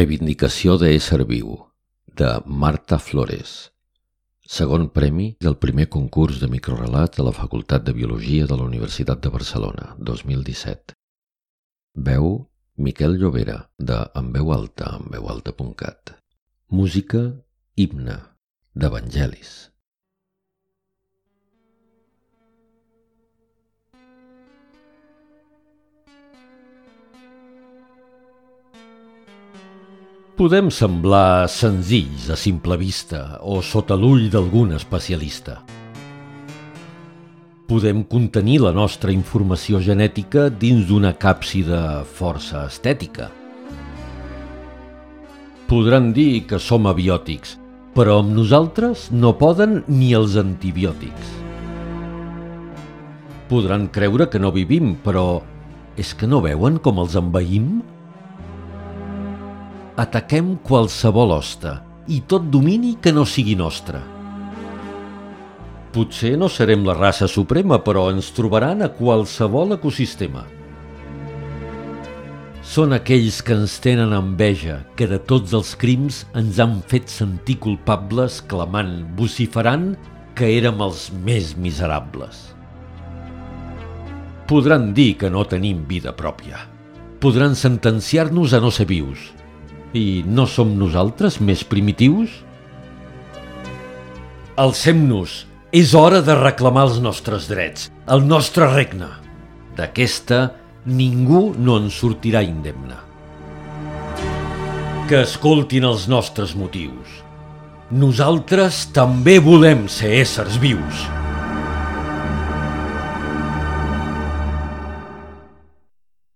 Reivindicació de ésser viu, de Marta Flores. Segon premi del primer concurs de microrelat a la Facultat de Biologia de la Universitat de Barcelona, 2017. Veu Miquel Llobera, de En veu alta, enveualta.cat. Música Himne, d'Evangelis. Podem semblar senzills a simple vista o sota l'ull d'algun especialista. Podem contenir la nostra informació genètica dins d'una càpsida força estètica. Podran dir que som abiòtics, però amb nosaltres no poden ni els antibiòtics. Podran creure que no vivim, però és que no veuen com els envaïm? Ataquem qualsevol hoste i tot domini que no sigui nostre. Potser no serem la raça suprema, però ens trobaran a qualsevol ecosistema. Són aquells que ens tenen enveja, que de tots els crims ens han fet sentir culpables clamant, vociferant que érem els més miserables. Podran dir que no tenim vida pròpia. Podran sentenciar-nos a no ser vius, i no som nosaltres més primitius? Alcem-nos! És hora de reclamar els nostres drets, el nostre regne. D'aquesta, ningú no en sortirà indemne. Que escoltin els nostres motius. Nosaltres també volem ser éssers vius.